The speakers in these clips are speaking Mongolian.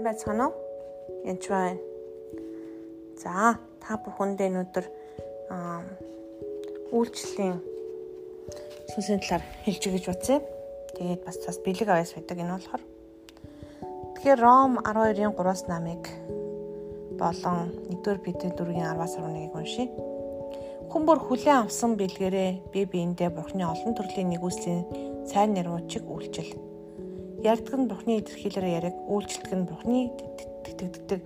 Сайхан байцгаана уу? Янч байна. За, та бүхэндээ өнөөдөр үйлчлэлийн сүнсийн талаар хэлж өгч бодъё. Тэгээд бас бас бэлэг аваас байдаг энэ болохоор. Тэгэхээр Ром 12-ын 3-аас намыг болон 1-р Петр 4-ийн 10-аас 11-ийг уншия. Хүн бүр хүлээн авсан бэлгэрээ би биендээ Бурхны олон төрлийн нэгүслийн сайн нэрвчиг үйлчил Ярьдаг нь Бурхны илэрхийлээр яриг, үйлчлдэг нь Бурхны тэтгэгддэг,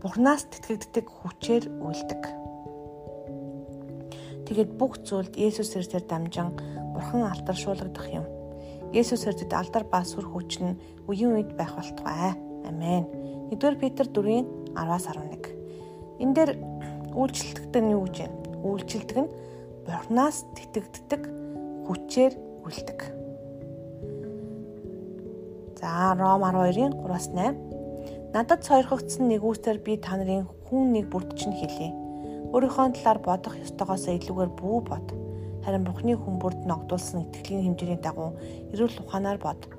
Бурхнаас тэтгэгддэг хүчээр үйлдэг. Тэгээд бүх зүйлд Есүс Христээр дамжин Бурхан алдаршуулгадах юм. Есүс Христэд алдар ба сүр хүч нь үеийн үед байх болтугай. Амен. 1-р Петр 4-ийн 10-аас 11. Энэ дээр үйлчлэлтдэг нь юу гэж вэ? Үйлчлэлтдэг нь Бурхнаас тэтгэгддэг хүчээр үлдэг. За Ром 12-ын 3-аас 8. Надад сойрхогдсон нэгүсээр би та нарын хүн нэг бүрд чинь хэлье. Өөрийнхөө талаар бодох ёстойгоос илүүгээр бүү бод. Харин Бухны хүн бүрд ногдуулсан итгэлийн хэмжээний дагуу эрүүл ухаанаар бод.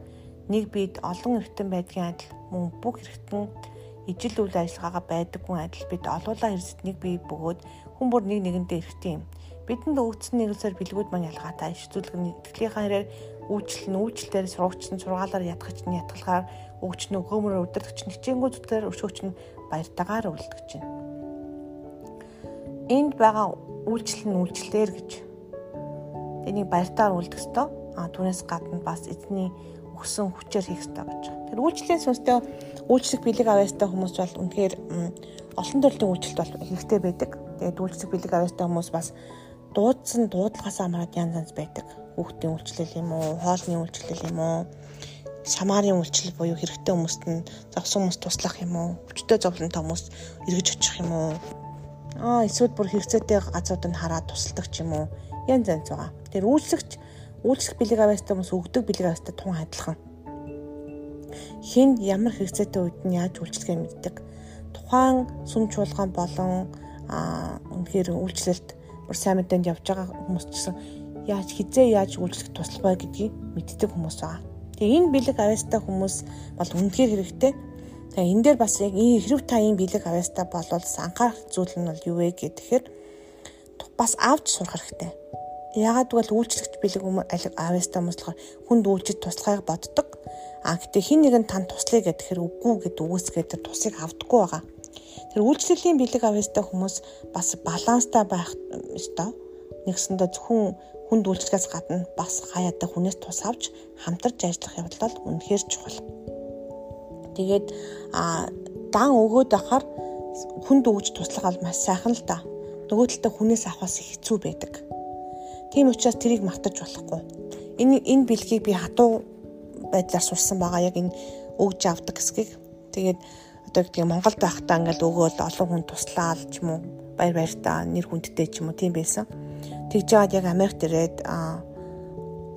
Нэг бид олон эргэтэн байдгийн адил мөн бүх эргэтэн ижил үйл ажиллагаагаа байдаггүй адил бид олуулаа хэрсэд нэг бие бөгөөд хүн бүр нэг нэгэндээ эргэтэн юм. Бидэнд өгөгдсөн нэгүсээр бэлгүүд маань ялгаатай иш зүлэг итгэлийнхаа хэрээр үйлчлэл нь үйлчлэлээр сурагч нь сургаалаар ятгахч нь ятгалгаар өгч нь өгөөмөр өдөртөгч нь хичээнгүү зүтгээр өшөөч нь баяртайгаар үлдгэж байна. Энд байгаа үйлчлэл нь үйлчлэлээр гэж энийг баяртайгаар үлдэх ёстой. А түүнээс гадна бас эзний өгсөн хүчээр хийх ёстой гэж. Тэр үйлчлэлийн сүнстэй үйлчлэх бэлэг авьяастай хүмүүс бол үнэхээр олон төрлийн үйлчлэлт бол хэрэгтэй байдаг. Тэгээд үйлчлэх бэлэг авьяастай хүмүүс бас дуудсан дуудлагаас хамаарат янз янз байдаг хүүхдийн үйлчлэл юм уу, хоолны үйлчлэл юм уу, шамаарын үйлчлэл буюу хэрэгтэй хүмүүст нь зовсон хүмүүс туслах юм уу, хүчтэй зовлонтой хүмүүс эргэж очих юм уу? Аа эсвэл бүр хэрэгцээтэй газруудад хараад тусалдаг ч юм уу? Янз янз байгаа. Тэр үйлчлэгч үйлчлэх бэлэг авьяастай хүмүүс өгдөг бэлэг авьяастай тун адилхан. Хин ямар хэрэгцээтэй үед нь яаж үйлчлэгээ мэддэг. Тухайн сүм чуулган болон аа үнэхээр үйлчлэлт бүр сайн мэдээнд явж байгаа хүмүүс ч гэсэн яаж хизээ яаж үйлчлэх туслах вэ гэдгийг мэддэг хүмүүс байгаа. Тэгээ энэ бэлэг авьяастай хүмүүс бол үнэхээр хэрэгтэй. Тэгээ энэ дээр бас яг хэрэг та энэ бэлэг авьяастай болвол анхаарах зүйл нь бол юу вэ гэхээр бас авч сурах хэрэгтэй. Яагаад гэвэл үйлчлэгч бэлэг авьяастай хүмүүс болохоор хүнд үйлчид туслахыг боддог. А гэтээ хин нэг нь тань туслая гэхээр үгүй гэд үгүйсгээд тэр тусыг авдаггүй байгаа. Тэр үйлчлэлийн бэлэг авьяастай хүмүүс бас баланстай байх ёстой. Нэгсэндээ зөвхөн хүнд үйлчлэгээс гадна бас хаяатай хүнээс тус авч хамтарч ажиллах явдал бол үнэхээр чухал. Тэгээд а дан өгөөд ахаар хүнд өгж туслах бол маш сайхан л да. Нөгөө талдаа хүнээс авахаас хэцүү байдаг. Тийм учраас тэрийг мартаж болохгүй. Энэ энэ бэлгийг би хатуу байдлаар сурсан байгаа яг энэ өгж авдаг хэсгийг. Тэгээд одоо гэдэг Монголд байхдаа ингээл өгөөл олон хүн туслаа л ч юм уу баяр баяртаа нэр хүндтэй ч юм уу тийм байсан. Тэгж жаад яг Америкт ирээд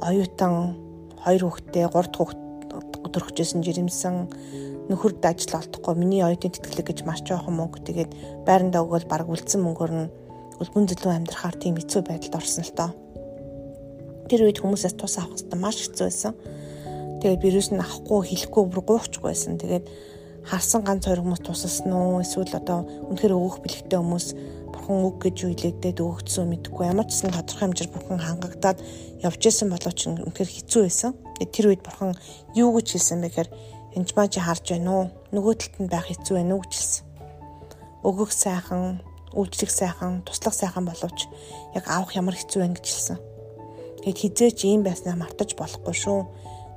оюутан хоёр хүүхэдтэй, гурд хүүхэд өдөрхөжсэн жирэмсэн нөхөрд ажил олдохгүй миний оюутны тэтгэлэг гэж маш жоохон мөнгө тэгээд байрандаа өгөөл баг үлдсэн мөнгөөр нь өлбөн зөлөө амьдрахаар тийм хэцүү байдалд орсон л тоо. Тэр үед хүмүүсээс тус авах хэрэгтэй маш хэцүү байсан. Тэгээд вирус нь авахгүй хэлэхгүй бүр гуйхчихгүй байсан. Тэгээд харсан ганц хоёр хүмүүс тусалсан уу эсвэл одоо үнэхээр өөх бэлэгтэй хүмүүс бурхан үг гэж юу илээдээд өгөгдсөн мэдгүй ямар ч гэсэн тодорхой хэмжээр бурхан хангагдаад явж исэн боловч үнэхээр хэцүү байсан. Тэр үед бурхан юу гэж хэлсэн бэ гэхээр энэ маа чи харж байна уу? Нөгөө талд нь байх хэцүү байна уу гэж хэлсэн. Өгөх сайхан, үйлчлэх сайхан, туслах сайхан боловч яг авах ямар хэцүү байна гэж хэлсэн. Тэгэд хизээч ийм байснаа мартаж болохгүй шүү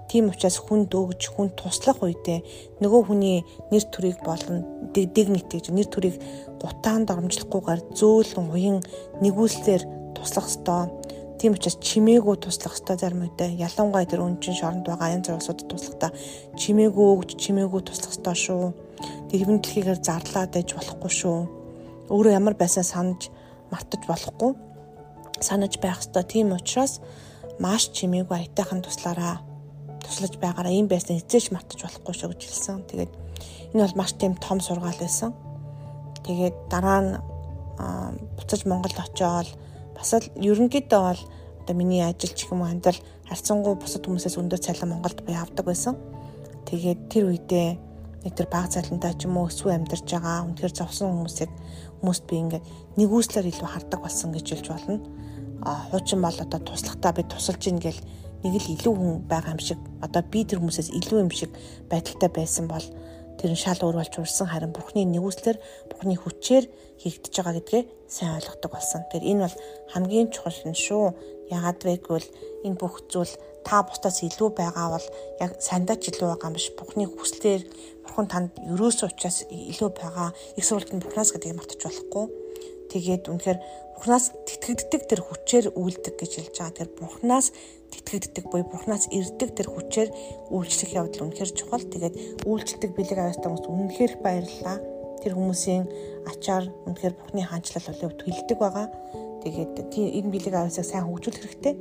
Тийм учраас хүнд өгж хүнд туслах үедээ нөгөө хүний нэр төрийг болон дигнит гэж нэр төрийг гутаанд оромжлохгүйгээр зөөлөн уян нэгүүлсээр туслах ёстой. Тийм учраас чимээгүү туслах ёстой зарим үедээ ялангуяа тэр өнчин шоронд байгаа янз бүрийн улсуудад туслахдаа чимээгүү өгж чимээгүү туслах ёстой шүү. Тэрвэн дэлхийгээр зарлаад ээж болохгүй шүү. Өөрөө ямар байсаа санаж мартаж болохгүй санаж байх ёстой. Тийм учраас маш чимээгүй аятайхан туслаараа туслаж байгаараа ийм байснаа эзээш мартаж болохгүй шүү гэж хэлсэн. Тэгээд энэ бол маш тийм том сургаал байсан. Тэгээд дараа нь буцаж Монголд очиод бас л ерөнхийдөө бол одоо миний ажил ч юм уу амьдрал харьцангуй бусад хүмүүсээс өндөр цалин Монголд бий авдаг байсан. Тэгээд тэр үедээ нэг тэр баг цалинтай ч юм уу өсвөө амьдарч байгаа үнэхээр зовсон хүмүүсийг хүмүүст би ингээд нэгүслэр илүү хардаг болсон гэж хэлж болно. А хуучин бол одоо туслагтаа би тусалж ийн гэл нэг л илүү хүн байгаа юм шиг одоо би тэр хүмүүсээс илүү юм шиг байдалтай байсан бол тэр нь шал өөр болж урсан харин бурхны нэгүслэр бурхны хүчээр хийгдэж байгаа гэдгээ сайн ойлгодог болсон. Тэгэхээр энэ бол хамгийн чухал нь шүү. Ягаад вэ гэвэл энэ бүх зүйл та бусдаас илүү байгаа бол яг сандаач илүү байгаа юм биш. Бурхны хүслээр бурхан танд ерөөсөө учраас илүү байгаа. Их сурвалжны бурхнаас гэдгийг мартаж болохгүй. Тэгээд үнэхээр бурхнаас тэтгэгддэг тэр хүчээр үйлдэг гэж хэлж байгаа. Тэгэхээр бурхнаас тэтгэгддэг буюу бурхнаас ирдэг тэр хүчээр үйлчлэх явдал үнэхээр чухал. Тэгээд үйлчлдэг бэлэг авьяастай хүмүүс үнэхээр баярлалаа. Тэр хүмүүсийн ачаар үнэхээр бурхны хаанчлал болов тэлдэг байгаа. Тэгээд энэ бэлэг авьяасыг сайн хөгжүүлэх хэрэгтэй.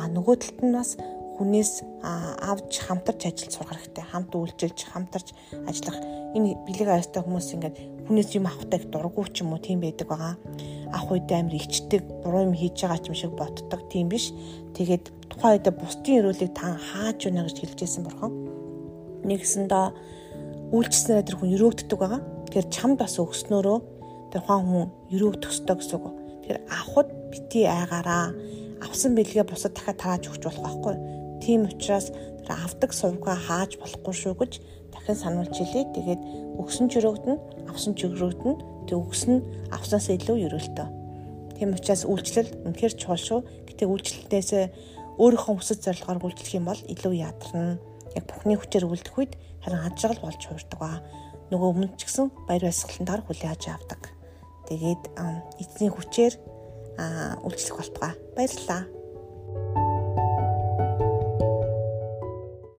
А нөгөө талд нь бас хүнээс авч хамтарч ажиллаж сурах хэрэгтэй. Хамт үйлчилж, хамтарч ажиллах. Энэ бэлэг аястай хүмүүс ингээд хүнээс юм авахтай дурггүй ч юм уу тийм байдаг байгаа. Ах үедээ амир ичдэг, буруу юм хийж байгаа ч юм шиг боддог тийм биш. Тэгээд тухайн үедээ бусдын өрөөлийг та хааж өгнө гэж хэлжсэн бурхан. Нэгсэндээ үйлчлснээр тэр хүн өрөөгддөг байгаа. Тэгэхээр чамд бас өгснөөрөө тэр хаан хүн өрөөгдөх ёстой гэсэн үг. Тэр авахд бити айгаараа авсан бэлгээ бусад дахиад тарааж өгч болох байхгүй. Тийм учраас тэр авдаг сувгаа хааж болохгүй шүү гэж дахин сануулж илээ. Тэгээд өгсөн ч өрөөгдөн, авсан ч өрөөгдөн. Тэг өгсөн нь авсанаас илүү ерөөлтөө. Тийм учраас үйлчлэл үнэхээр чухал шүү. Гэтэ үйлчлэлтээс өөрийнхөө хүсэл зорилгоор үйлчлэх юм бол илүү ядарна. Яг бүхний хүчээр үлдэх үед харин хажрал болж хуурдаг ба нөгөө өмнө ч гэсэн баяр баясгалантаар хүлээж авдаг. Тэгээд эзний хүчээр үйлчлэх болтугай. Баярлалаа.